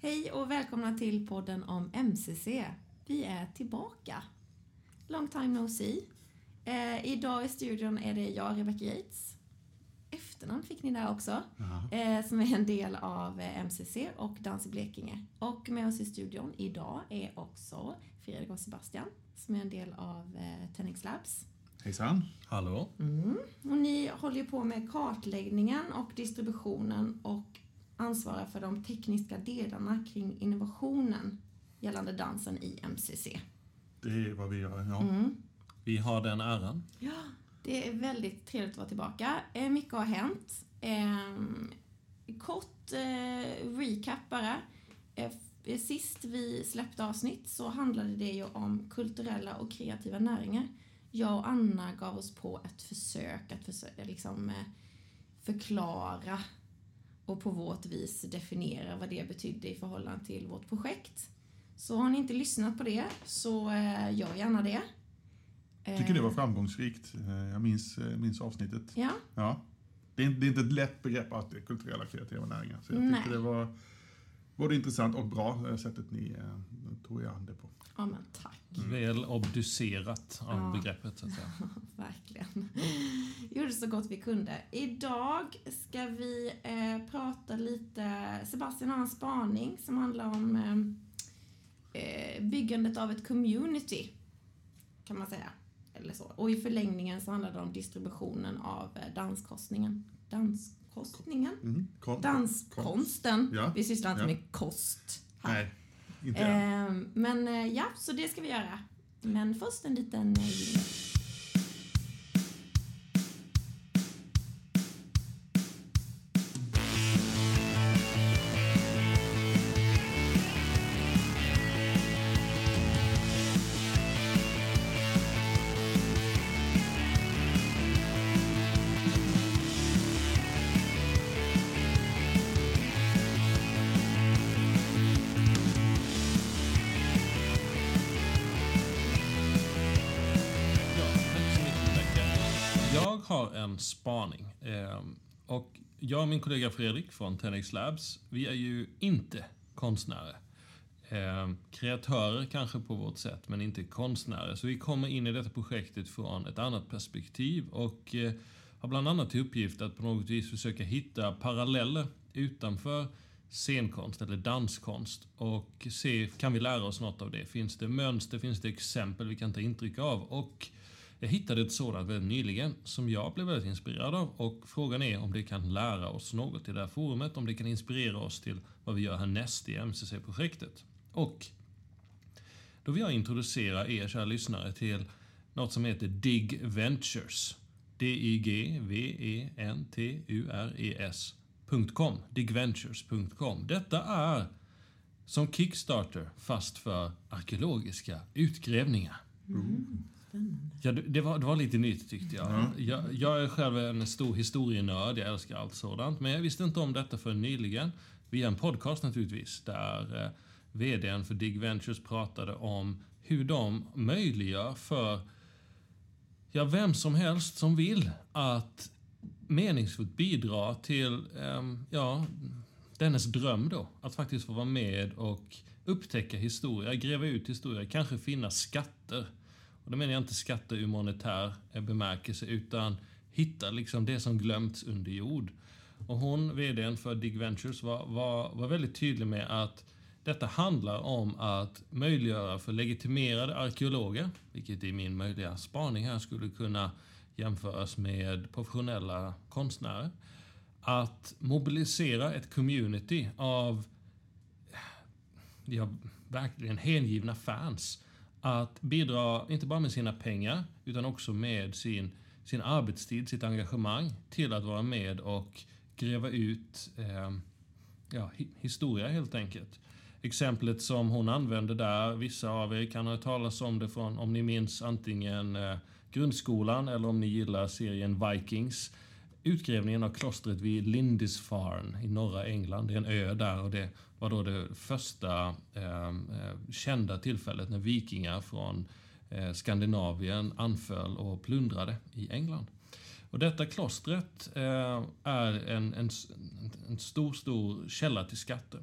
Hej och välkomna till podden om MCC. Vi är tillbaka. Long time no see. Eh, idag i studion är det jag, Rebecca Yates. Efternamn fick ni där också. Eh, som är en del av eh, MCC och Dans i Blekinge. Och med oss i studion idag är också Fredrik och Sebastian som är en del av eh, Tenix Labs. Hejsan. Hallå? Och ni håller ju på med kartläggningen och distributionen och ansvarar för de tekniska delarna kring innovationen gällande dansen i MCC. Det är vad vi gör, ja. Mm. Vi har den äran. Ja, det är väldigt trevligt att vara tillbaka. Eh, mycket har hänt. Eh, kort eh, recap bara. Sist vi släppte avsnitt så handlade det ju om kulturella och kreativa näringar. Jag och Anna gav oss på ett försök att försöka liksom, förklara och på vårt vis definiera vad det betydde i förhållande till vårt projekt. Så har ni inte lyssnat på det så eh, gör gärna det. Jag tycker det var framgångsrikt. Eh, Jag minns, eh, minns avsnittet. Ja, Ja. Det är, det är inte ett lätt begrepp att det är kulturella kreativa näringar. Så jag Nej. tyckte det var både intressant och bra eh, sättet ni eh, tog er an det på. ja men tack. Väl obducerat av Ja. begreppet, så att säga. Verkligen. Gjorde så gott vi kunde. Idag ska vi eh, prata lite, Sebastian har en spaning som handlar om eh, eh, byggandet av ett community, kan man säga. Eller så. Och i förlängningen så handlar det om distributionen av eh, danskostningen. Danskostningen? Mm. Kon- Danskonsten. Ja. Vi sysslar inte Ja. med kost här. Nej, inte. Eh, men eh, ja, så det ska vi göra. Men först en liten Jag har en spaning. Ehm, och jag och min kollega Fredrik från Tenix Labs, vi är ju inte konstnärer. Ehm, kreatörer kanske på vårt sätt, men inte konstnärer. Så vi kommer in i detta projektet från ett annat perspektiv och eh, har bland annat till uppgift att på något vis försöka hitta paralleller utanför scenkonst eller danskonst och se, kan vi lära oss något av det? Finns det mönster, finns det exempel vi kan ta intryck av? Och jag hittade ett sådant väldigt nyligen som jag blev väldigt inspirerad av och frågan är om det kan lära oss något i det här forumet, om det kan inspirera oss till vad vi gör härnäst i MCC-projektet. Och då vill jag introducera er kära lyssnare till något som heter Dig Ventures. D-I-G-V-E-N-T-U-R-E-S.com. Digventures.com. Detta är som Kickstarter fast för arkeologiska utgrävningar. Mm. Ja, det, det, var, det var lite nytt tyckte jag. jag. Jag är själv en stor historienörd, jag älskar allt sådant. Men jag visste inte om detta för nyligen. Via en podcast naturligtvis, där eh, VDn för Dig Ventures pratade om hur de möjliggör för ja, vem som helst som vill att meningsfullt bidra till ehm, ja, dennes dröm då. Att faktiskt få vara med och upptäcka historia, gräva ut historia, kanske finna skatter. Och då menar jag inte skatter ur monetär bemärkelse, utan hitta liksom det som glömts under jord. Och hon, VDn för Dig Ventures, var, var, var väldigt tydlig med att detta handlar om att möjliggöra för legitimerade arkeologer, vilket i min möjliga spaning här skulle kunna jämföras med professionella konstnärer, att mobilisera ett community av ja, verkligen hängivna fans att bidra, inte bara med sina pengar, utan också med sin, sin arbetstid, sitt engagemang till att vara med och gräva ut eh, ja, historia helt enkelt. Exemplet som hon använde där, vissa av er kan ha hört talas om det från, om ni minns antingen eh, grundskolan eller om ni gillar serien Vikings. Utgrävningen av klostret vid Lindisfarne i norra England. Det är en ö där och det var då det första ehm, eh, kända tillfället när vikingar från eh, Skandinavien anföll och plundrade i England. Och detta klostret eh, är en, en, en stor, stor källa till skatter.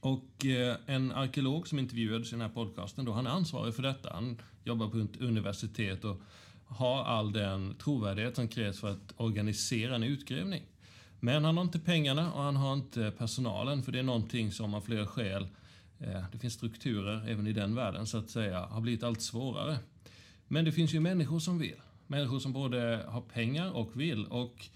Och eh, en arkeolog som intervjuades i den här podcasten, då, han är ansvarig för detta. Han jobbar på ett universitet och har all den trovärdighet som krävs för att organisera en utgrävning. Men han har inte pengarna och han har inte personalen, för det är någonting som av flera skäl, eh, det finns strukturer även i den världen så att säga, har blivit allt svårare. Men det finns ju människor som vill. Människor som både har pengar och vill. Och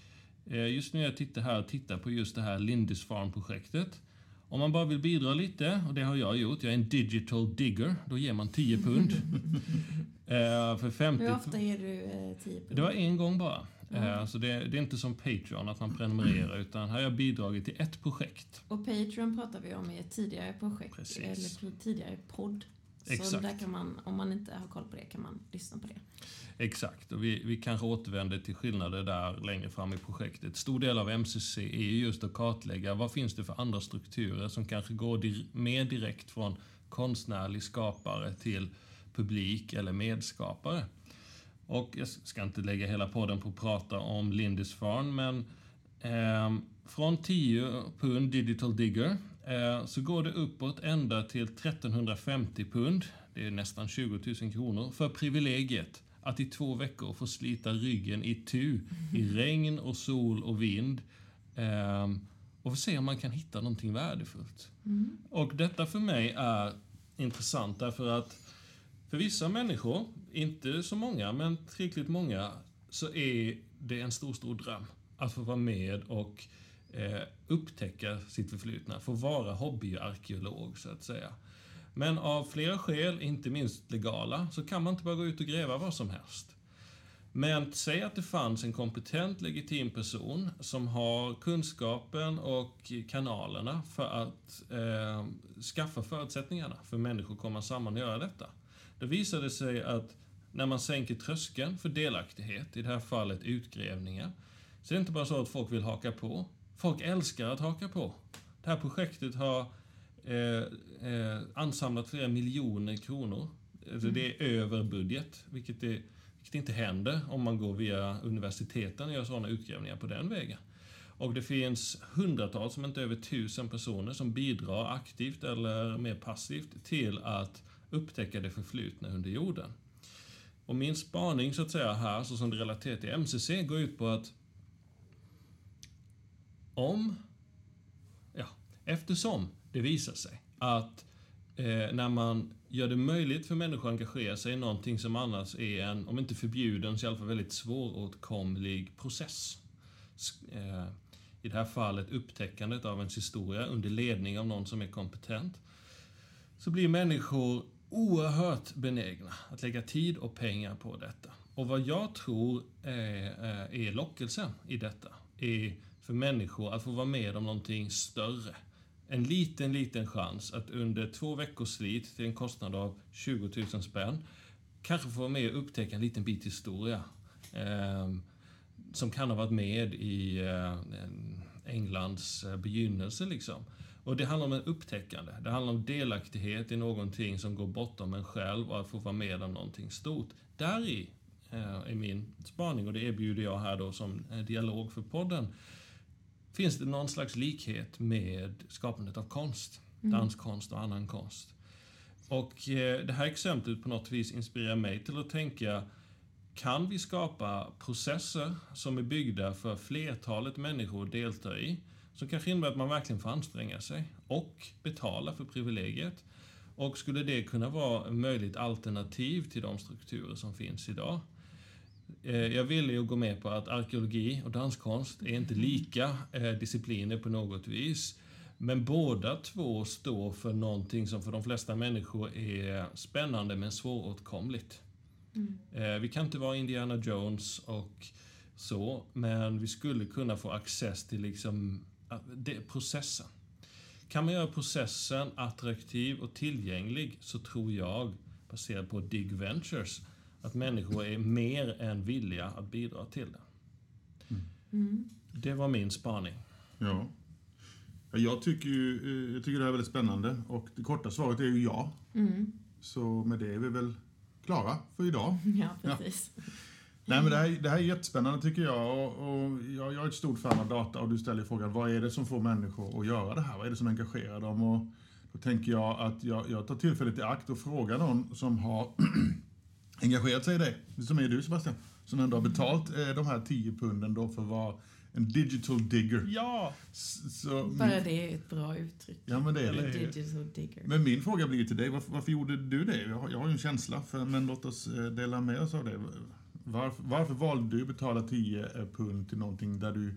eh, just nu jag tittar här tittar på just det här Lindisfarne-projektet. Om man bara vill bidra lite, och det har jag gjort, jag är en digital digger, då ger man 10 pund. eh, för 50 Hur ofta ger du eh, 10 pund? Det var en gång bara. Mm. Så det, det är inte som Patreon, att man prenumererar, utan här har jag bidragit till ett projekt. Och Patreon pratar vi om i ett tidigare projekt, Precis. eller tidigare podd. Så Exakt. där kan man, om man inte har koll på det, kan man lyssna på det. Exakt, och vi, vi kanske återvänder till skillnader där längre fram i projektet. Stor del av MCC är ju just att kartlägga vad finns det för andra strukturer som kanske går dir mer direkt från konstnärlig skapare till publik eller medskapare. Och jag ska inte lägga hela podden på att prata om Lindisfarne, men ehm, från 10 pund Digital Digger eh, så går det uppåt ända till 1350 pund, det är nästan 20 000 kronor, för privilegiet att i två veckor få slita ryggen i tu i regn och sol och vind. Ehm, och se om man kan hitta någonting värdefullt. Och detta för mig är intressant därför att för vissa människor, inte så många, men tillräckligt många, så är det en stor, stor dröm att få vara med och eh, upptäcka sitt förflutna, få vara hobbyarkeolog så att säga. Men av flera skäl, inte minst legala, så kan man inte bara gå ut och gräva vad som helst. Men säg att det fanns en kompetent, legitim person som har kunskapen och kanalerna för att eh, skaffa förutsättningarna för människor att komma samman och göra detta. Då visar det sig att när man sänker tröskeln för delaktighet, i det här fallet utgrävningar, så är det inte bara så att folk vill haka på. Folk älskar att haka på. Det här projektet har eh, eh, ansamlat flera miljoner kronor. Alltså det är över budget, vilket, är, vilket inte händer om man går via universiteten och gör sådana utgrävningar på den vägen. Och det finns hundratals, om inte över tusen personer som bidrar aktivt eller mer passivt till att upptäcka det förflutna under jorden. Och min spaning så att säga här, så som det relaterar till MCC, går ut på att om, ja, eftersom det visar sig att eh, när man gör det möjligt för människor att engagera sig i någonting som annars är en, om inte förbjuden, så i alla fall väldigt svåråtkomlig process. Eh, I det här fallet upptäckandet av ens historia under ledning av någon som är kompetent. Så blir människor oerhört benägna att lägga tid och pengar på detta. Och vad jag tror är, är lockelsen i detta, är för människor att få vara med om någonting större. En liten, liten chans att under två veckors slit till en kostnad av 20 000 spänn kanske få vara med och upptäcka en liten bit historia. Eh, som kan ha varit med i eh, Englands eh, begynnelse liksom. Och det handlar om en upptäckande. Det handlar om delaktighet i någonting som går bortom en själv och att få vara med om någonting stort. Där i eh, är min spaning och det erbjuder jag här då som eh, dialog för podden. Finns det någon slags likhet med skapandet av konst? Danskonst och annan konst. Och eh, det här exemplet på något vis inspirerar mig till att tänka kan vi skapa processer som är byggda för flertalet människor att delta i, som kanske innebär att man verkligen får anstränga sig och betala för privilegiet? Och skulle det kunna vara ett möjligt alternativ till de strukturer som finns idag? Eh, Jag ville ju gå med på att arkeologi och danskonst är inte lika eh, discipliner på något vis. Men båda två står för någonting som för de flesta människor är spännande men svåråtkomligt. Eh, Vi kan inte vara Indiana Jones och så, men vi skulle kunna få access till liksom, processen. Kan man göra processen attraktiv och tillgänglig så tror jag, baserat på Dig Ventures, att människor är mer än villiga att bidra till det. Det var min spaning. Ja. Ja, Jag tycker, ju, eh, jag tycker det här är väldigt spännande och det korta svaret är ju ja. Mm. Så med det är vi väl klara för idag. Ja, precis. Nej, men det, här, det här är jättespännande tycker jag. Och, och jag, jag är ett stort fan av data och du ställer frågan vad är det som får människor att göra det här? Vad är det som engagerar dem? Och Då tänker jag att jag, jag tar tillfället i akt och frågar någon som har engagerat sig i det, som är du Sebastian, som ändå har betalt eh, de här 10 punden då för att vara en digital digger. Ja! S- Så, Bara det är ett bra uttryck. ja, men det är det. Digital digger. Men min fråga blir till dig, varför, varför gjorde du det? Jag har, jag har ju en känsla, för, men låt oss eh, dela med oss av det. Varför, varför valde du att betala 10 pund till någonting där du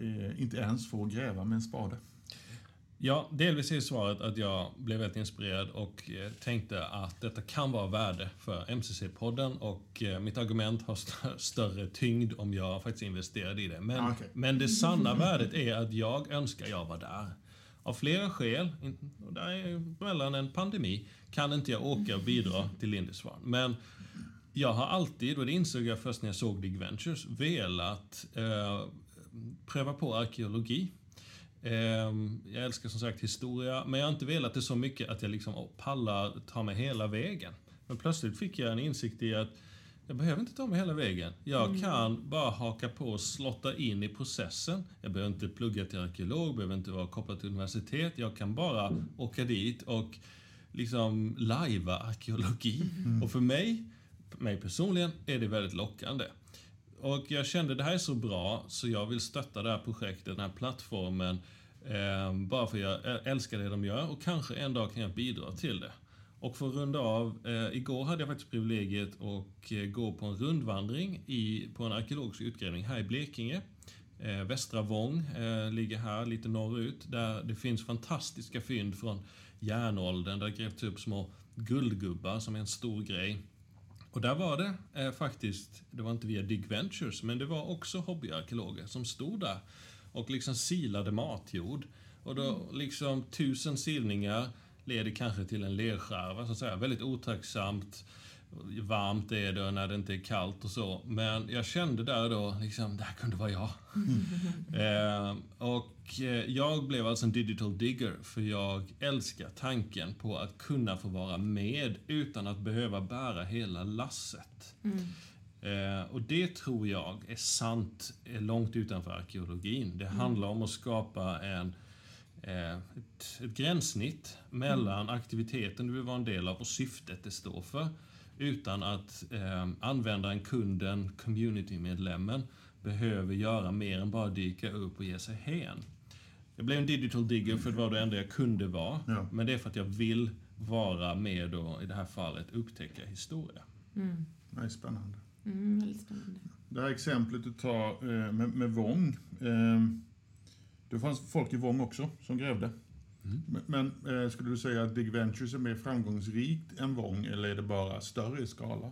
eh, inte ens får gräva med en spade? Ja, delvis är svaret att jag blev väldigt inspirerad och eh, tänkte att detta kan vara värde för MCC-podden och eh, mitt argument har st- större tyngd om jag faktiskt investerade i det. Men, Ah, okej. men det sanna värdet är att jag önskar jag var där. Av flera skäl, och där är mellan en pandemi, kan inte jag åka och bidra till Lindisfarne. Men jag har alltid, och det insåg jag först när jag såg Big Ventures, velat eh, pröva på arkeologi. Ehm, jag älskar som sagt historia, men jag har inte velat det så mycket att jag liksom pallar ta mig hela vägen. Men plötsligt fick jag en insikt i att jag behöver inte ta mig hela vägen. Jag kan bara haka på och slotta in i processen. Jag behöver inte plugga till arkeolog, behöver inte vara kopplad till universitet. Jag kan bara åka dit och liksom lajva arkeologi. Och för mig, mig personligen, är det väldigt lockande. Och jag kände det här är så bra så jag vill stötta det här projektet, den här plattformen. Eh, bara för jag älskar det de gör och kanske en dag kan jag bidra till det. Och för att runda av, eh, igår hade jag faktiskt privilegiet att eh, gå på en rundvandring i, på en arkeologisk utgrävning här i Blekinge. Eh, Västra Vång eh, ligger här lite norrut där det finns fantastiska fynd från järnåldern där det grävts upp små guldgubbar som är en stor grej. Och där var det eh, faktiskt, det var inte via Dig Ventures, men det var också hobbyarkeologer som stod där och liksom silade matjord. Och då liksom tusen silningar leder kanske till en lerskärva, så att säga. Väldigt otacksamt. Varmt är det när det inte är kallt och så. Men jag kände där då, liksom, det här kunde vara jag. eh, och eh, jag blev alltså en digital digger, för jag älskar tanken på att kunna få vara med utan att behöva bära hela lasset. Eh, och det tror jag är sant eh, långt utanför arkeologin. Det handlar om att skapa en, eh, ett, ett gränssnitt mellan aktiviteten du vill vara en del av och syftet det står för. Utan att eh, användaren, kunden, communitymedlemmen behöver göra mer än bara dyka upp och ge sig hän. Jag blev en digital digger för det var det enda jag kunde vara. Ja. Men det är för att jag vill vara med och i det här fallet upptäcka historia. Mm. Det är spännande. Mm, väldigt spännande. Det här exemplet du tar eh, med, med Vång. Eh, det fanns folk i Vång också som grävde. Mm. Men, men eh, skulle du säga att Dig Ventures är mer framgångsrikt än Vång eller är det bara större i skala?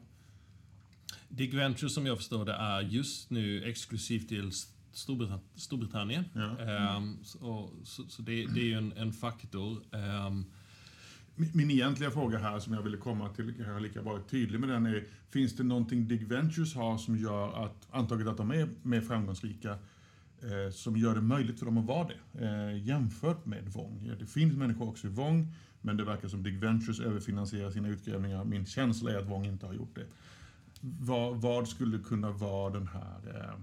Dig Venture som jag förstår det är just nu exklusivt till Storbrit- Storbritannien. Ja. Ehm, så så, så det, det är ju en, en faktor. Ehm, min egentliga fråga här som jag ville komma till, jag har lika varit tydlig med den, är finns det någonting Dig Ventures har som gör att, antaget att de är mer framgångsrika, eh, som gör det möjligt för dem att vara det, eh, jämfört med Vång? Ja, Det finns människor också i Vång, men det verkar som Dig Ventures överfinansierar sina utgrävningar. Min känsla är att Vång inte har gjort det. Vad, vad skulle kunna vara den här eh,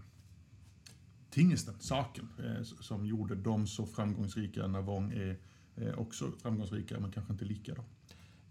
tingesten, saken, eh, som gjorde dem så framgångsrika när Vång är eh, Eh, också framgångsrika, men kanske inte lika då?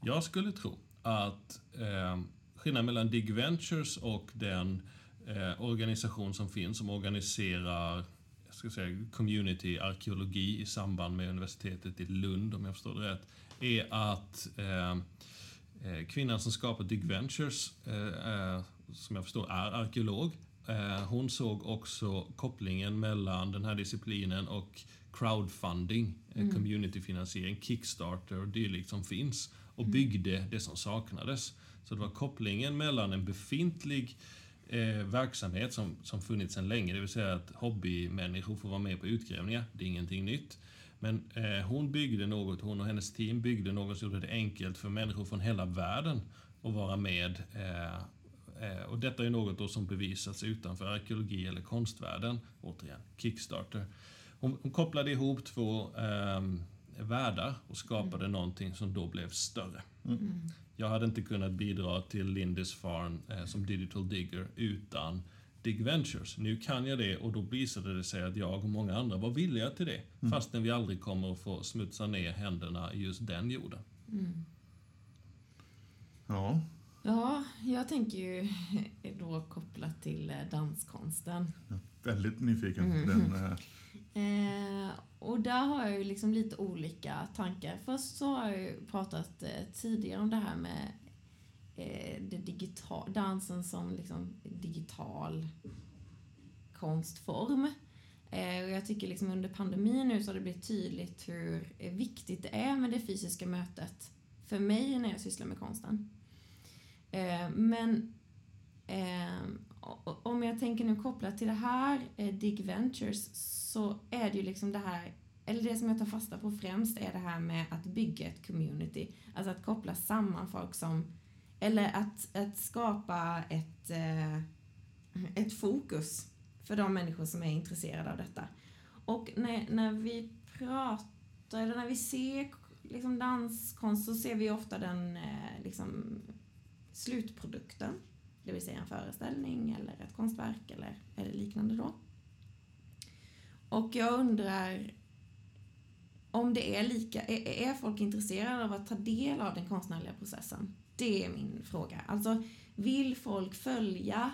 jag skulle tro att eh, skillnaden mellan Dig Ventures och den eh, organisation som finns som organiserar jag ska säga, community-arkeologi i samband med universitetet i Lund, om jag förstår det rätt, är att eh, eh, kvinnan som skapar Dig Ventures, eh, eh, som jag förstår är arkeolog, eh, hon såg också kopplingen mellan den här disciplinen och crowdfunding, mm. communityfinansiering, Kickstarter och dylikt som finns och byggde det som saknades. Så det var kopplingen mellan en befintlig eh, verksamhet som, som funnits sedan länge, det vill säga att hobbymänniskor får vara med på utgrävningar, det är ingenting nytt. Men eh, hon byggde något, hon och hennes team byggde något som gjorde det enkelt för människor från hela världen att vara med. Eh, eh, och detta är något som bevisats utanför arkeologi eller konstvärlden. Återigen, Kickstarter. Hon, hon kopplade ihop två eh, världar och skapade mm. någonting som då blev större. Jag hade inte kunnat bidra till Lindisfarne eh, som digital digger utan Dig Ventures. Nu kan jag det och då visade det sig att jag och många andra var villiga till det. Fastän vi aldrig kommer att få smutsa ner händerna i just den jorden. Ja, Ja, jag tänker ju då kopplat till eh, danskonsten. väldigt nyfiken Mm. på den. eh, Eh, och där har jag ju liksom lite olika tankar. Först så har jag ju pratat eh, tidigare om det här med eh, det digital, dansen som liksom digital konstform. Eh, och jag tycker liksom under pandemin nu så har det blivit tydligt hur eh, viktigt det är med det fysiska mötet för mig när jag sysslar med konsten. Eh, men eh, om jag tänker nu kopplat till det här, eh, Dig Ventures, så är det ju liksom det här, eller det som jag tar fasta på främst är det här med att bygga ett community. Alltså att koppla samman folk som, eller att, att skapa ett, eh, ett fokus för de människor som är intresserade av detta. Och när, när vi pratar, eller när vi ser liksom danskonst så ser vi ofta den eh, liksom, slutprodukten. Det vill säga en föreställning eller ett konstverk eller, eller liknande då. Och jag undrar om det är lika, är, är folk intresserade av att ta del av den konstnärliga processen? Det är min fråga. Alltså, vill folk följa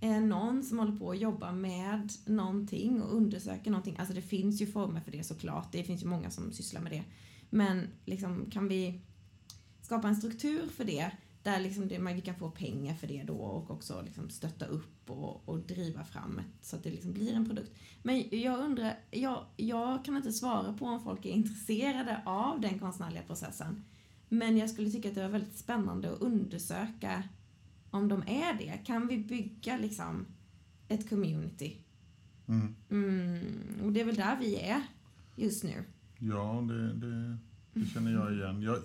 eh, någon som håller på att jobba med någonting och undersöker någonting? Alltså det finns ju former för det såklart. Det finns ju många som sysslar med det. Men liksom, kan vi skapa en struktur för det där liksom det, man, kan få pengar för det då och också liksom stötta upp och, och driva fram ett, så att det liksom blir en produkt. Men jag undrar, jag, jag kan inte svara på om folk är intresserade av den konstnärliga processen. Men jag skulle tycka att det var väldigt spännande att undersöka om de är det. Kan vi bygga liksom ett community? Mm. Mm, och det är väl där vi är just nu. Ja, det, det, det känner jag igen. Jag,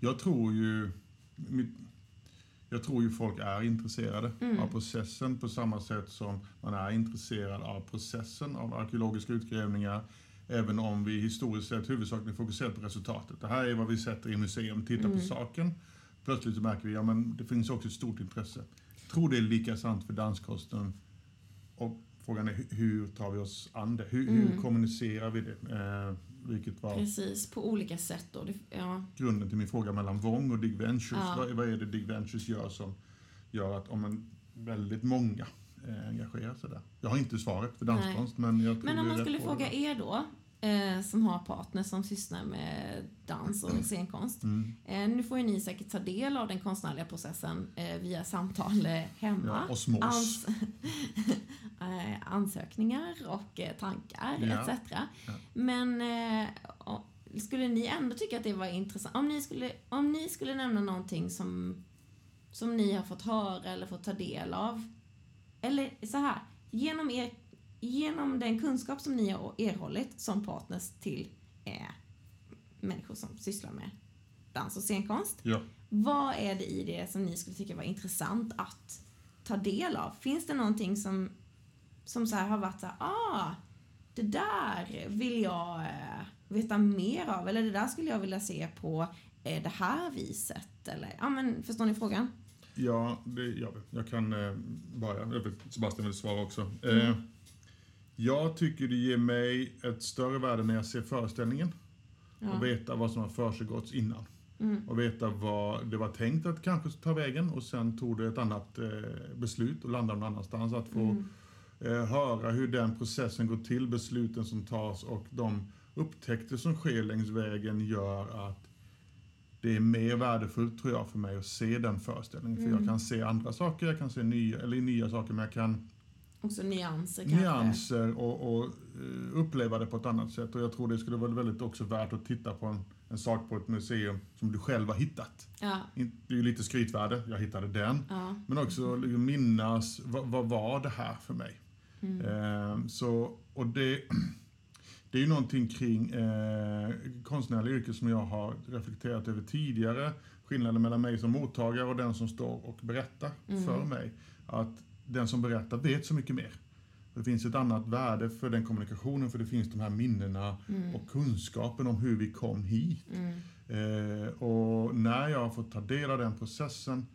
jag tror ju... mitt- Jag tror ju folk är intresserade Mm. av processen på samma sätt som man är intresserad av processen av arkeologiska utgrävningar. Även om vi historiskt sett huvudsakligen fokuserat på resultatet. Det här är vad vi sätter i museum, tittar på Mm. saken. Plötsligt så märker vi, ja men det finns också ett stort intresse. Jag tror det är lika sant för danskonsten. Och frågan är hu- hur tar vi oss an det? Hur, hur Mm. kommunicerar vi det? Eh, vilket var Precis, på olika sätt då. Det, ja. grunden till min fråga mellan Vong och Dig Ventures. Ja. Vad, vad är det Dig Ventures gör som gör att om en väldigt många eh, engagerar sig där? Jag har inte svaret för danskonst, men jag tror Men om man skulle fråga er då, eh, som har partners som sysslar med dans och scenkonst. Mm. Eh, nu får ju ni säkert ta del av den konstnärliga processen eh, via samtal eh, hemma. Ja, osmos. Ans eh, ansökningar och eh, tankar Ja. etc. Ja. Men och, skulle ni ändå tycka att det var intressant? Om ni skulle, om ni skulle nämna någonting som, som ni har fått höra eller fått ta del av. Eller så här, genom, er, genom den kunskap som ni har erhållit som partners till eh, människor som sysslar med dans och scenkonst. Ja. Vad är det i det som ni skulle tycka var intressant att ta del av? Finns det någonting som, som så här har varit så här, ah, det där vill jag eh, veta mer av, eller det där skulle jag vilja se på eh, det här viset, eller, ja men förstår ni frågan? Ja, det, ja, jag kan eh, börja. Jag vet, Sebastian vill svara också. Mm. Jag tycker det ger mig ett större värde när jag ser föreställningen Ja. och veta vad som har försiggått innan. Mm. Och veta vad det var tänkt att kanske ta vägen och sen tog det ett annat eh, beslut och landade någon annanstans. Att få Mm. eh, höra hur den processen går till, besluten som tas och de upptäckter som sker längs vägen gör att det är mer värdefullt tror jag för mig att se den föreställningen. För jag Mm. kan se andra saker, jag kan se nya, eller nya saker, men jag kan Också nyanser kanske. nyanser och, och eh, uppleva det på ett annat sätt. Och jag tror det skulle vara väldigt också värt att titta på en, en sak på ett museum som du själv har hittat. Ja, Det är ju lite skrytvärde, jag hittade den. ja. Men också liksom minnas, vad, vad var det här för mig? Mm. Eh, så, och det, det är ju någonting kring eh, konstnärliga yrken som jag har reflekterat över tidigare. Skillnaden mellan mig som mottagare och den som står och berättar Mm. för mig. Att den som berättar vet så mycket mer. Det finns ett annat värde för den kommunikationen för det finns de här minnena Mm. och kunskapen om hur vi kom hit. Mm. Eh, och när jag har fått ta del av den processen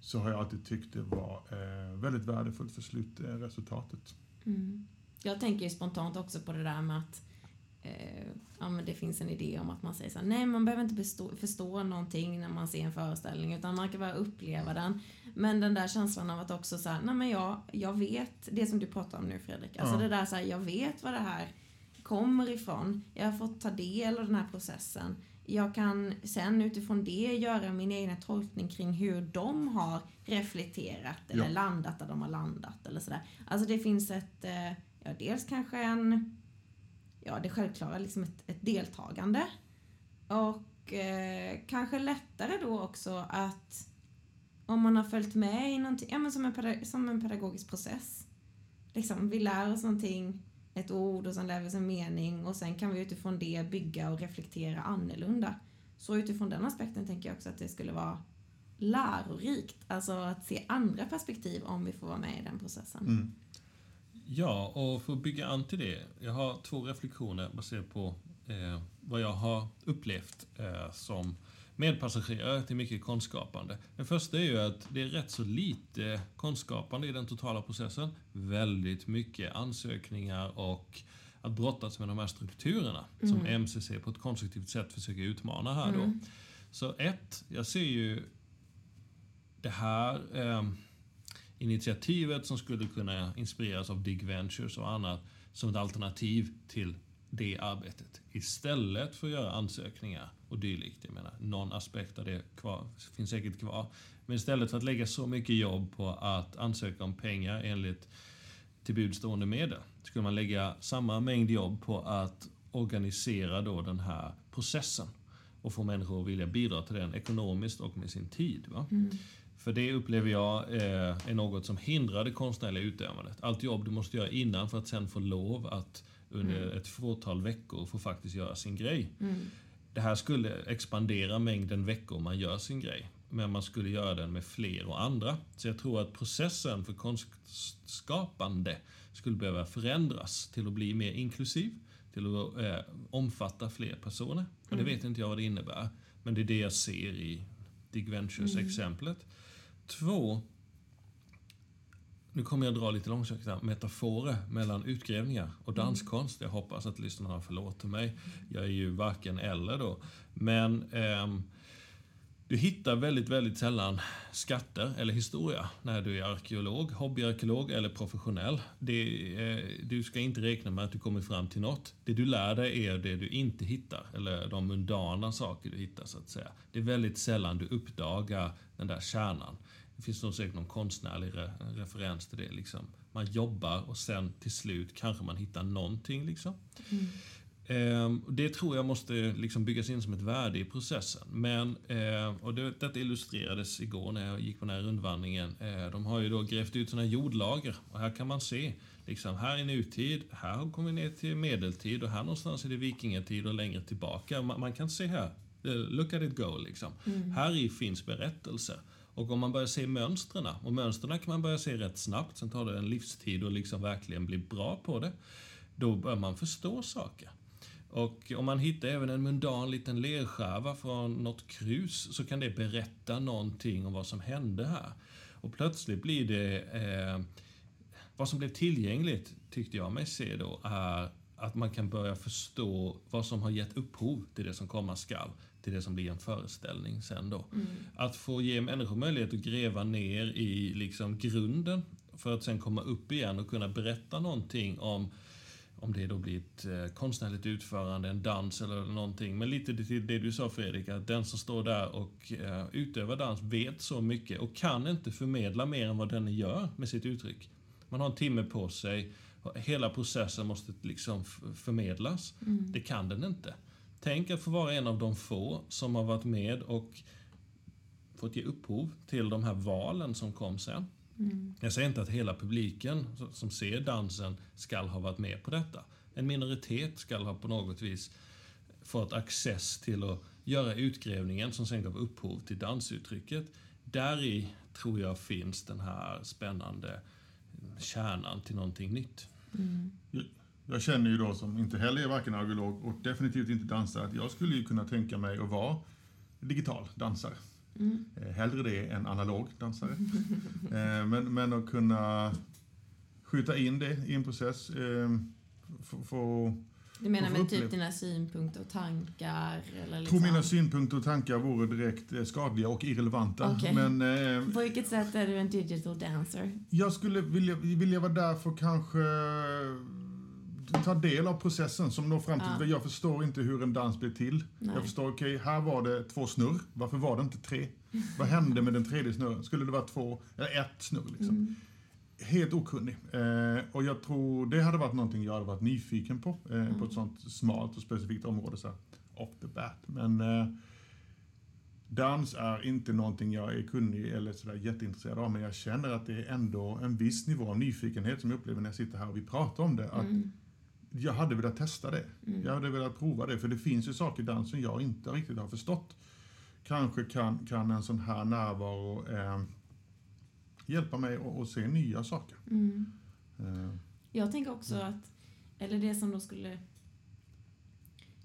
så har jag alltid tyckt det var eh, väldigt värdefullt för slutresultatet. Mm. Jag tänker spontant också på det där med att eh, ja, men det finns en idé om att man säger så här, nej man behöver inte bestå, förstå någonting när man ser en föreställning utan man kan bara uppleva den. Men den där känslan av att också säga, nej men jag, jag vet, det som du pratar om nu Fredrik, alltså Ja. det där så här, jag vet vad det här kommer ifrån, jag har fått ta del av den här processen. Jag kan sen utifrån det göra min egen tolkning kring hur de har reflekterat eller Ja. landat där de har landat eller sådär. Alltså det finns ett, eh, ja dels kanske en, ja det självklara liksom ett, ett deltagande. Och eh, kanske lättare då också att om man har följt med i någonting, ja men som en, som en pedagogisk process. Liksom, vi lär oss någonting, ett ord och sen lär vi oss en mening och sen kan vi utifrån det bygga och reflektera annorlunda. Så utifrån den aspekten tänker jag också att det skulle vara lärorikt, alltså att se andra perspektiv om vi får vara med i den processen. Mm. Ja, och för att bygga an till det. Jag har två reflektioner baserat på eh, vad jag har upplevt eh, som medpassagerare till mycket konstskapande. Den första är ju att det är rätt så lite konstskapande i den totala processen. Väldigt mycket ansökningar och att brottas med de här strukturerna som MCC på ett konstruktivt sätt försöker utmana här då. Mm. Så ett, jag ser ju det här eh, initiativet som skulle kunna inspireras av Dig Ventures och annat som ett alternativ till det arbetet. Istället för att göra ansökningar och dylikt. Jag menar, någon aspekt av det kvar, finns säkert kvar. Men istället för att lägga så mycket jobb på att ansöka om pengar enligt tillbudstående medel skulle man lägga samma mängd jobb på att organisera då den här processen och få människor att vilja bidra till den ekonomiskt och med sin tid. Va? Mm. För det upplever jag eh, är något som hindrar det konstnärliga utövandet. Allt jobb du måste göra innan för att sen få lov att under ett fåtal veckor få faktiskt göra sin grej. Det här skulle expandera mängden veckor man gör sin grej. Men man skulle göra den med fler och andra. Så jag tror att processen för konstskapande skulle behöva förändras till att bli mer inklusiv. Till att eh, omfatta fler personer. Och det vet inte jag vad det innebär. Men det är det jag ser i Dig Ventures-exemplet. Två, nu kommer jag dra lite långsökta metaforer mellan utgrävningar och danskonst. Jag hoppas att lyssnarna förlåter mig. Jag är ju varken eller då. Men ehm, du hittar väldigt, väldigt sällan skatter eller historia när du är arkeolog, hobbyarkeolog eller professionell. Det, eh, du ska inte räkna med att du kommer fram till något. Det du lär dig är det du inte hittar, eller de mundana saker du hittar så att säga. Det är väldigt sällan du uppdagar den där kärnan. Det finns nog säkert någon konstnärlig re referens till det. Liksom. Man jobbar och sen till slut kanske man hittar någonting. Liksom. Mm det tror jag måste liksom byggas in som ett värde i processen. Men, eh, och det, detta illustrerades igår när jag gick på den här rundvandringen. Eh, de har ju då grävt ut sådana här jordlager och här kan man se Liksom, här är nutid, här kommer vi ner till medeltid och här någonstans är det vikingatid och längre tillbaka. Man, man kan se här, eh, look at it go liksom. Här i finns berättelser. Och om man börjar se mönstren, och mönstren kan man börja se rätt snabbt, sen tar det en livstid och liksom verkligen bli bra på det. Då börjar man förstå saker. Och om man hittar även en mundan liten lerskärva från något krus så kan det berätta någonting om vad som hände här. Och plötsligt blir det... Eh, vad som blev tillgängligt, tyckte jag mig se då, är att man kan börja förstå vad som har gett upphov till det som komma skall, till det som blir en föreställning sen då. Att få ge människor möjlighet att gräva ner i liksom grunden för att sen komma upp igen och kunna berätta någonting om om det då blir ett eh, konstnärligt utförande, en dans eller någonting. Men lite till det du sa Fredrik, att den som står där och eh, utövar dans vet så mycket och kan inte förmedla mer än vad den gör med sitt uttryck. Man har en timme på sig, hela processen måste liksom förmedlas. Det kan den inte. Tänk att få vara en av de få som har varit med och fått ge upphov till de här valen som kom sen. Jag säger inte att hela publiken som- ser dansen skall ha varit med på detta. En minoritet skall ha på något vis fått access till att göra utgrävningen som sen gav upphov till dansuttrycket. Där i tror jag finns den här spännande kärnan till någonting nytt. Jag känner ju då som inte heller är varken arkeolog och definitivt inte dansare att jag skulle ju kunna tänka mig att vara digital dansare. Mm. Eh, hellre det än analog dansare. eh, men, men att kunna skjuta in det i en process, eh, få- få Du menar med typ dina synpunkter och tankar? Eller liksom, tror mina synpunkter och tankar vore direkt skadliga och irrelevanta. Okej. Men eh, På vilket sätt är du en digital dancer? jag skulle vilja, vilja vara där för kanske eh, ta del av processen som når fram till... Ja. Jag förstår inte hur en dans blir till. Nej. Jag förstår, okej, här var det två snurr. Varför var det inte tre? Vad hände med den tredje snurren? Skulle det vara två, eller ett snurr liksom? Mm. Helt okunnig. Eh, och jag tror det hade varit någonting jag hade varit nyfiken på. Eh, Mm. På ett sånt smalt och specifikt område så här, off the bat. Men eh, dans är inte någonting jag är kunnig eller sådär jätteintresserad av. Men jag känner att det är ändå en viss nivå av nyfikenhet som jag upplever när jag sitter här och vi pratar om det. Att Mm. Jag hade velat testa det. Mm. Jag hade velat prova det. För det finns ju saker i dans som jag inte riktigt har förstått. Kanske kan, kan en sån här närvaro eh, hjälpa mig att, se nya saker. Mm. Eh, Jag tänker också att, eller det som då skulle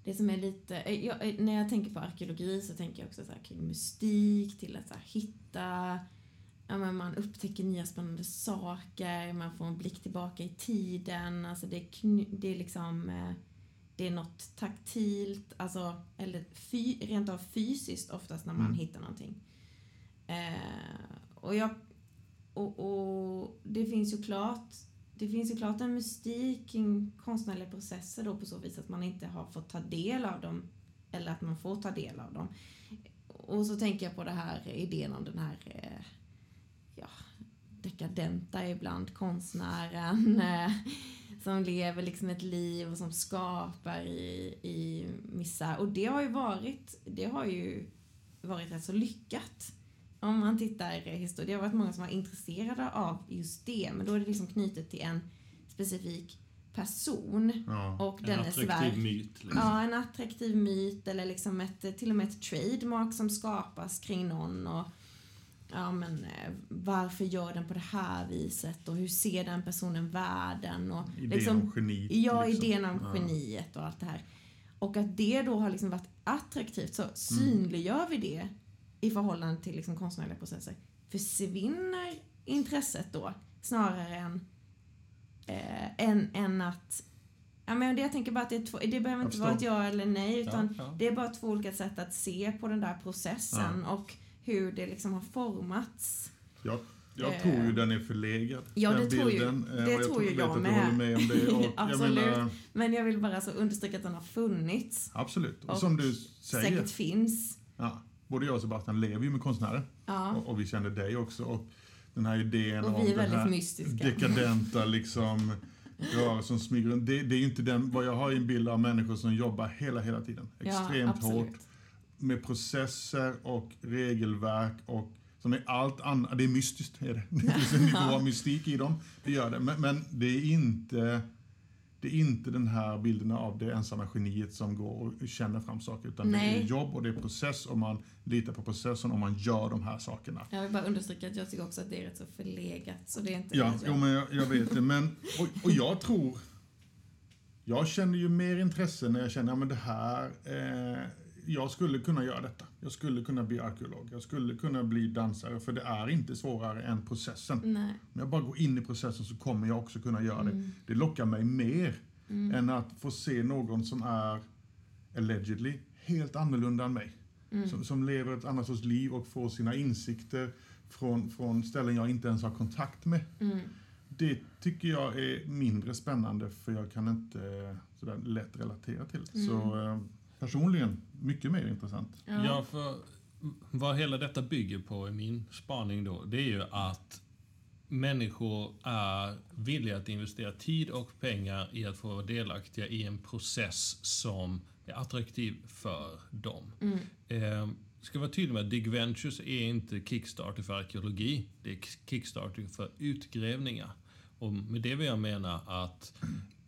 det som är lite, eh, jag, eh, när jag tänker på arkeologi så tänker jag också så här kring mystik, till att så hitta, ja men man upptäcker nya spännande saker, man får en blick tillbaka i tiden, alltså det är, det är liksom, eh, det är något taktilt, alltså, eller fy, rent av fysiskt oftast när man Mm. hittar någonting. Eh, och jag, och, och det finns ju klart det finns ju klart en mystik kring konstnärliga processer då på så vis att man inte har fått ta del av dem eller att man får ta del av dem. Och så tänker jag på det här idén om den här eh, ja, dekadenta ibland konstnären eh, som lever liksom ett liv och som skapar i, i misär. Och det har ju varit, det har ju varit rätt så lyckat. Om man tittar i historien, det har varit många som var intresserade av just det, men då är det liksom knutet till en specifik person ja. och En attraktiv verk. myt. Liksom. Ja, en attraktiv myt eller liksom ett, till och med ett trademark som skapas kring någon och ja men eh, varför gör den på det här viset och hur ser den personen världen och Idén liksom, om geniet. Ja, liksom. idén om Ja. geniet och allt det här. Och att det då har liksom varit attraktivt, så synliggör vi det i förhållande till liksom konstnärliga processer. Försvinner intresset då snarare än, eh, än, än att Ja, men det jag tänker bara att det, är två, det behöver inte vara ett ja eller nej utan Ja, ja. det är bara två olika sätt att se på den där processen och hur det liksom har formats. Jag, jag Eh. tror ju den är förlegad. Ja, den det tror ju- bilden. Eh, det jag tror ju jag med. Med om det. Och jag Absolut. menar, Men jag vill bara så understryka att den har funnits. absolut. Och, Och som du säger, Säkert finns. ja, både jag och Sebastian lever ju med konstnärer. Ja. Och, och vi känner dig också. Och den här idén Och om den här mystiska. dekadenta liksom rörelsen som smyger det, det är ju inte den, vad jag har i en bild av människor som jobbar hela, hela tiden. Extremt absolut. hårt med processer och regelverk och som är allt annat. Det är mystiskt, är det. Det finns en nivå av mystik i dem. Det gör det. Men, men det är inte det är inte den här bilden av det ensamma geniet som går och känner fram saker. Utan det Nej. är jobb och det är process och man litar på processen och man gör de här sakerna. Jag vill bara understryka att jag tycker också att det är rätt så förlegat. Så det är inte Ja, det jo, men jag, jag vet det. Men, och, och jag tror... Jag känner ju mer intresse när jag känner att det här... Eh, jag skulle kunna göra detta. Jag skulle kunna bli arkeolog. Jag skulle kunna bli dansare. För det är inte svårare än processen. Nej. Om jag bara går in i processen så kommer jag också kunna göra det. Mm. Det lockar mig mer än att få se någon som är allegedly helt annorlunda än mig. Mm. Som, som lever ett annat sorts liv och får sina insikter från, från ställen jag inte ens har kontakt med. Mm. Det tycker jag är mindre spännande för jag kan inte eh, sådär lätt relatera till det. Så eh, personligen, mycket mer intressant. Ja. Ja, för vad hela detta bygger på i min spaning då, det är ju att människor är villiga att investera tid och pengar i att få vara delaktiga i en process som är attraktiv för dem. Mm. Eh, ska vara tydlig med att Dig Ventures är inte Kickstarter för arkeologi. Det är Kickstarter för utgrävningar. Och med det vill jag mena att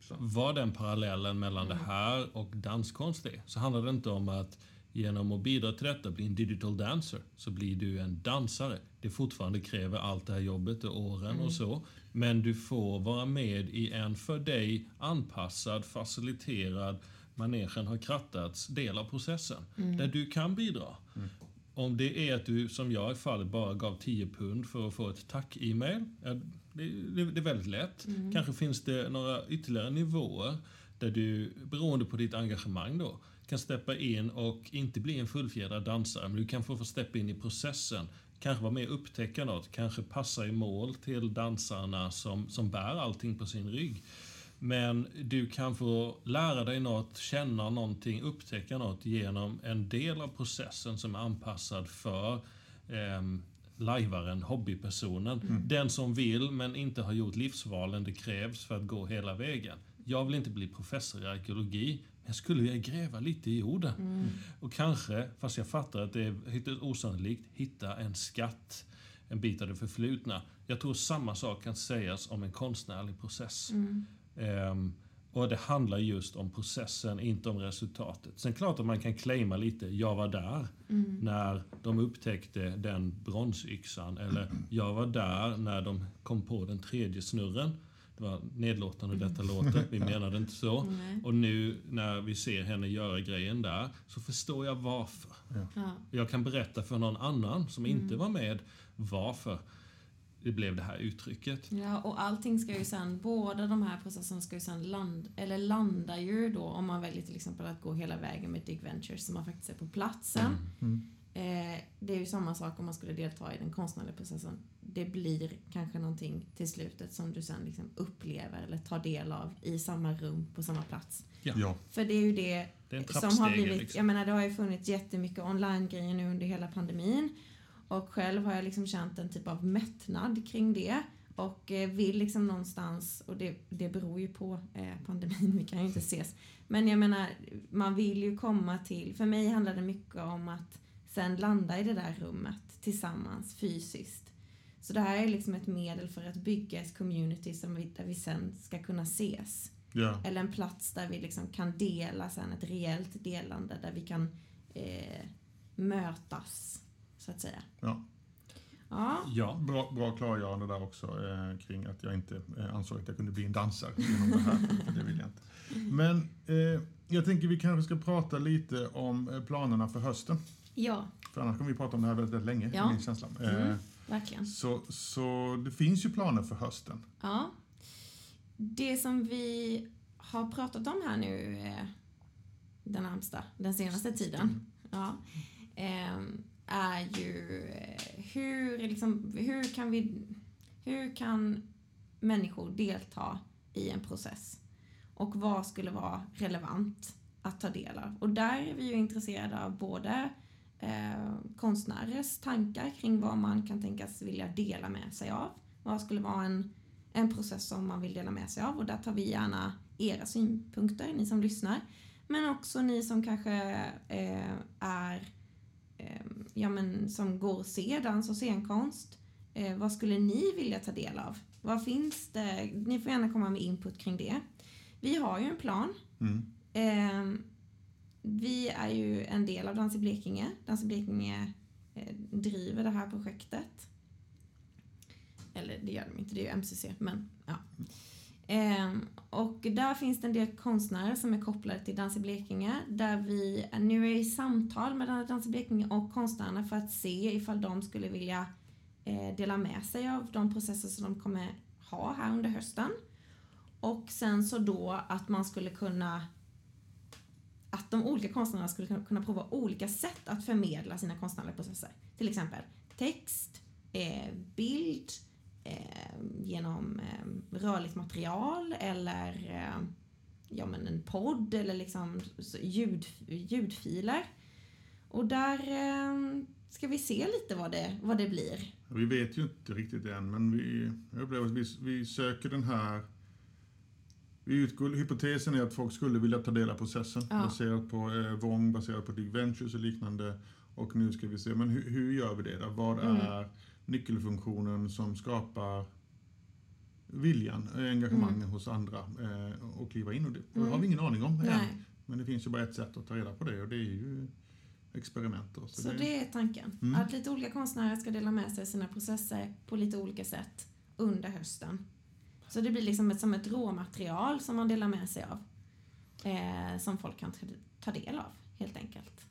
vad den parallellen mellan det här och danskonst är, så handlar det inte om att genom att bidra till detta bli en digital dancer, så blir du en dansare. Det fortfarande kräver allt det här jobbet och åren och så. Men du får vara med i en för dig anpassad, faciliterad, manegen har krattats del av processen. Där du kan bidra. Om det är att du, som jag i fallet, bara gav 10 pund för att få ett tack-e-mail. ja, Det, det, det är väldigt lätt. Kanske finns det några ytterligare nivåer där du, beroende på ditt engagemang då, kan steppa in och inte bli en fullfjädrad dansare, men du kan få steppa in i processen. Kanske vara med och upptäcka något, kanske passa i mål till dansarna som, som bär allting på sin rygg. Men du kan få lära dig något, känna någonting, upptäcka något genom en del av processen som är anpassad för eh, lajvaren, hobbypersonen. Den som vill men inte har gjort livsvalen det krävs för att gå hela vägen. Jag vill inte bli professor i arkeologi, men jag skulle vilja gräva lite i jorden. Och kanske, fast jag fattar att det är ytterst osannolikt, hitta en skatt, en bit av det förflutna. Jag tror samma sak kan sägas om en konstnärlig process. Ehm, och det handlar just om processen, inte om resultatet. Sen klart att man kan claima lite, jag var där när de upptäckte den bronsyxan. Eller jag var där när de kom på den tredje snurren. Det var nedlåtande detta låter, vi menade inte så. Nej. Och nu när vi ser henne göra grejen där så förstår jag varför. Ja. Jag kan berätta för någon annan som inte var med varför det blev det här uttrycket. Ja, och allting ska ju sen, båda de här processerna ska ju sen landa, eller landa ju då om man väljer till exempel att gå hela vägen med Dig Ventures som man faktiskt är på platsen. Eh, det är ju samma sak om man skulle delta i den konstnärliga processen. Det blir kanske någonting till slutet som du sen liksom upplever eller tar del av i samma rum på samma plats. Ja. Ja. För det är ju det Det är som har blivit, liksom. jag menar det har ju funnits jättemycket online-grejer nu under hela pandemin. Och själv har jag liksom känt en typ av mättnad kring det. Och eh, vill liksom någonstans, och det, det beror ju på eh, pandemin, vi kan ju inte ses. Men jag menar, man vill ju komma till, för mig handlar det mycket om att sen landa i det där rummet tillsammans fysiskt. Så det här är liksom ett medel för att bygga ett community som vi, där vi sen ska kunna ses. Ja. Eller en plats där vi liksom kan dela sen ett reellt delande där vi kan eh, mötas, så att säga. Ja. Ja, Ja, Bra, bra klargörande där också eh, kring att jag inte eh, ansåg att jag kunde bli en dansare genom det här. det vill jag inte. Men eh, jag tänker vi kanske ska prata lite om eh, planerna för hösten. ja För annars kommer vi prata om det här väldigt, väldigt länge, Ja. min känsla. Eh, Mm. verkligen. så, så det finns ju planer för hösten. Ja. Det som vi har pratat om här nu eh, den närmsta, den senaste tiden, ja, eh, är ju eh, hur, liksom, hur kan vi, hur kan människor delta i en process? Och vad skulle vara relevant att ta del av? Och där är vi ju intresserade av både eh, konstnärers tankar kring vad man kan tänkas vilja dela med sig av. Vad skulle vara en, en process som man vill dela med sig av och där tar vi gärna era synpunkter, ni som lyssnar. Men också ni som kanske eh, är, ja men som går och ser dans och scenkonst. Eh, vad skulle ni vilja ta del av? Vad finns det? Ni får gärna komma med input kring det. Vi har ju en plan. Mm. Eh, vi är ju en del av Dans i Blekinge. Dans i Blekinge eh, driver det här projektet. Eller det gör de inte, det är ju MCC, men ja. Ehm, och där finns det en del konstnärer som är kopplade till Dans i Blekinge där vi nu är i samtal med Dans i Blekinge och konstnärerna för att se ifall de skulle vilja eh, dela med sig av de processer som de kommer ha här under hösten. Och sen så då att man skulle kunna att de olika konstnärerna skulle kunna- prova olika sätt att förmedla sina konstnärliga processer. Till exempel text, eh, bild, genom eh, rörligt material eller eh, ja, men en podd eller liksom ljud, ljudfiler. Och där eh, ska vi se lite vad det, vad det blir. Vi vet ju inte riktigt än, men vi, jag upplever att vi, vi söker den här... Vi utgår, hypotesen är att folk skulle vilja ta del av processen Ja. baserat på eh, Vong, baserat på Dig Ventures och liknande. Och nu ska vi se, men hur, hur gör vi det då? Vad Mm. är nyckelfunktionen som skapar viljan, eh, engagemanget hos andra eh, och kliva in? Och det, det har vi ingen aning om än. Mm. Nej. Men det finns ju bara ett sätt att ta reda på det och det är ju experiment. Då. Så det är tanken. Mm. Att lite olika konstnärer ska dela med sig av sina processer på lite olika sätt under hösten. Så det blir liksom ett, som ett råmaterial som man delar med sig av. Eh, som folk kan ta- ta del av, helt enkelt.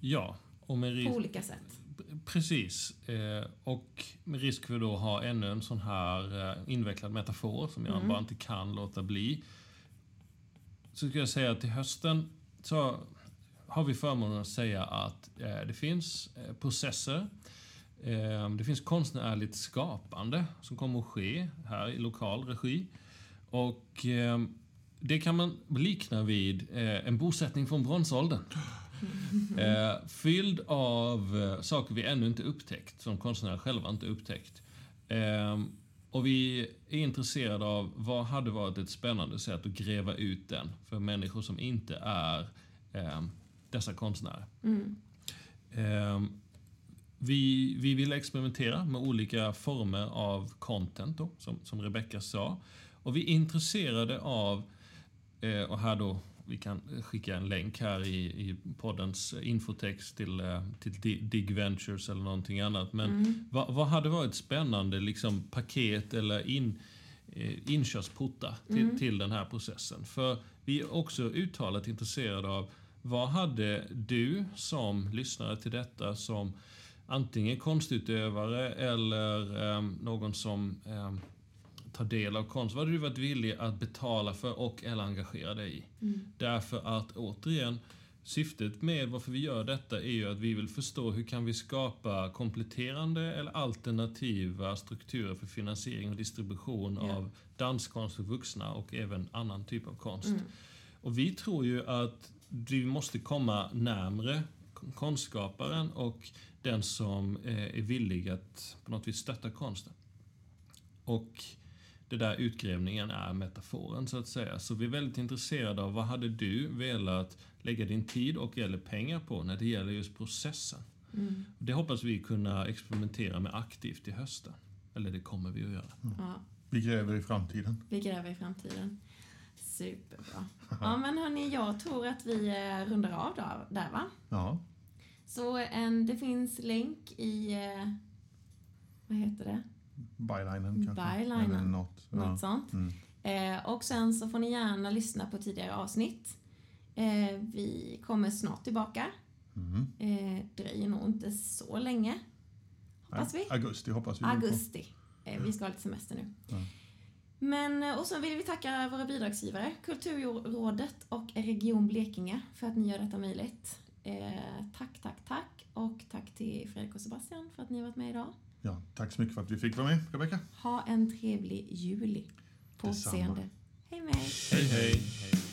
Ja, Och med risk, på olika sätt. Precis. Eh, och med risk för då att ha ännu en sån här eh, invecklad metafor som jag Mm. bara inte kan låta bli. Så ska jag säga att till hösten så har vi förmånen att säga att eh, det finns processer Det finns konstnärligt skapande som kommer att ske här i lokal regi. Och det kan man likna vid en bosättning från bronsåldern. Eh, Fylld av eh, saker vi ännu inte upptäckt, som konstnärer själva inte upptäckt. Eh, Och vi är intresserade av vad hade varit ett spännande sätt att gräva ut den för människor som inte är eh, dessa konstnärer. Mm. Eh, vi, vi vill experimentera med olika former av content, då, som, som Rebecca sa. Och vi är intresserade av, eh, och här då, vi kan skicka en länk här i, i poddens infotext till, eh, till Di- Dig Ventures eller någonting annat. Men Mm. vad, vad hade varit spännande liksom, paket eller in, eh, inkörsportar till, Mm. till den här processen? För vi är också uttalat intresserade av vad hade du som lyssnare till detta som antingen konstutövare eller eh, någon som eh, tar del av konst. Vad hade du varit villig att betala för och eller engagera dig i? Mm. Därför att återigen, syftet med varför vi gör detta är ju att vi vill förstå hur kan vi skapa kompletterande eller alternativa strukturer för finansiering och distribution Ja. av danskonst för vuxna och även annan typ av konst. Mm. Och vi tror ju att vi måste komma närmre kon- konstskaparen och den som eh, är villig att på något vis stötta konsten. Och det där utgrävningen är metaforen så att säga. Så vi är väldigt intresserade av vad hade du velat lägga din tid och eller pengar på när det gäller just processen? Mm. Det hoppas vi kunna experimentera med aktivt i hösten. Eller det kommer vi att göra. Ja, Vi gräver i framtiden. vi gräver i framtiden. Superbra. Ja, men hörni, jag tror att vi eh, rundar av där, där va? Ja, Så en, det finns länk i, eh, vad heter det? Bylinen kanske. Bylinen. Eller något. Något Ja. sånt. Mm. Eh, och sen så får ni gärna lyssna på tidigare avsnitt. Eh, vi kommer snart tillbaka. Mm. Eh, dröjer nog inte så länge. Hoppas vi. Augusti hoppas vi. Augusti. Eh, vi ska ha lite semester nu. Ja. Men, eh, och så vill vi tacka våra bidragsgivare, Kulturrådet och Region Blekinge, för att ni gör detta möjligt. Eh, tack, tack, tack. Och tack till Fredrik och Sebastian för att ni har varit med idag. Ja, tack så mycket för att vi fick vara med, Rebecka. Ha en trevlig juli. På återseende. Hej med er. Hej hej!